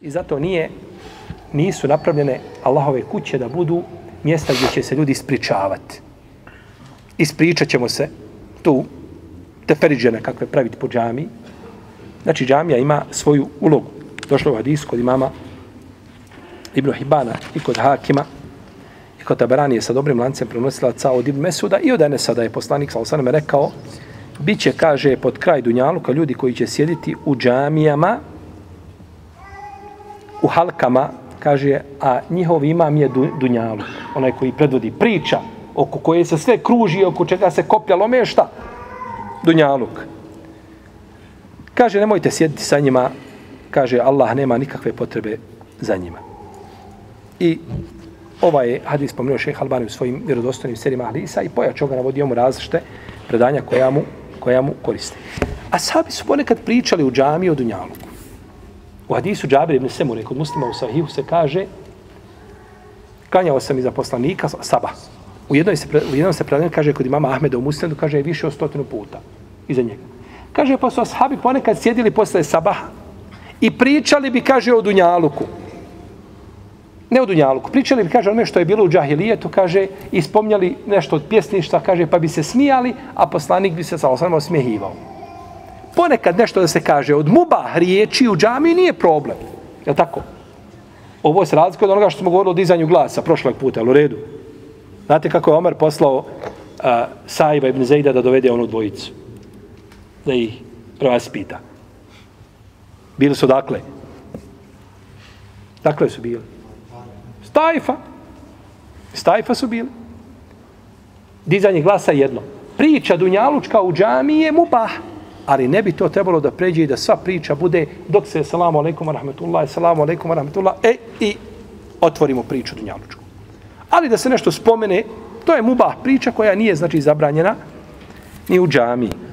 I zato nije, nisu napravljene Allahove kuće da budu mjesta gdje će se ljudi ispričavati. Ispričat ćemo se tu te feriđene kakve praviti po džami. Znači džamija ima svoju ulogu. Došlo u hadis kod imama Ibn Hibana i kod Hakima i kod Taberanije sa dobrim lancem prenosilaca od Ibn Mesuda i od Enesa da je poslanik sa osaname rekao Biće, kaže, pod kraj Dunjaluka ljudi koji će sjediti u džamijama u halkama, kaže, a njihov imam je Dunjalu, onaj koji predvodi priča, oko koje se sve kruži, oko čega se koplja lomešta, Dunjaluk. Kaže, nemojte sjediti sa njima, kaže, Allah nema nikakve potrebe za njima. I ovaj hadis spomenuo šeha Albani u svojim vjerodostojnim serijima hadisa i pojačo ga navodio mu različite predanja koja mu, koja mu koriste. A sabi su ponekad pričali u džami o Dunjaluku. U hadisu Džabir ibn Semure, kod muslima u Sahihu se kaže klanjao sam iza poslanika Saba. U jednoj se, u jednom se predanju kaže kod imama Ahmeda u Muslimu, kaže je više od stotinu puta iza njega. Kaže pa su ashabi ponekad sjedili posle Sabaha i pričali bi, kaže, o Dunjaluku. Ne o Dunjaluku. Pričali bi, kaže, ono što je bilo u Džahilijetu, kaže, i spomnjali nešto od pjesništva, kaže, pa bi se smijali, a poslanik bi se sa osamom smijehivao ponekad nešto da se kaže od muba riječi u džami nije problem. Je tako? Ovo se razlika od onoga što smo govorili o dizanju glasa prošlog puta, ali u redu. Znate kako je Omer poslao uh, Saiba ibn Zejda da dovede onu dvojicu? Da ih prva spita. Bili su dakle? Dakle su bili? Stajfa. Stajfa su bili. Dizanje glasa jedno. Priča Dunjalučka u džami je mubah ali ne bi to trebalo da pređe i da sva priča bude dok se salamu alaikum rahmetullah, salamu alaikum rahmetullah, e, i otvorimo priču Dunjalučku. Ali da se nešto spomene, to je mubah priča koja nije, znači, zabranjena ni u džamiji.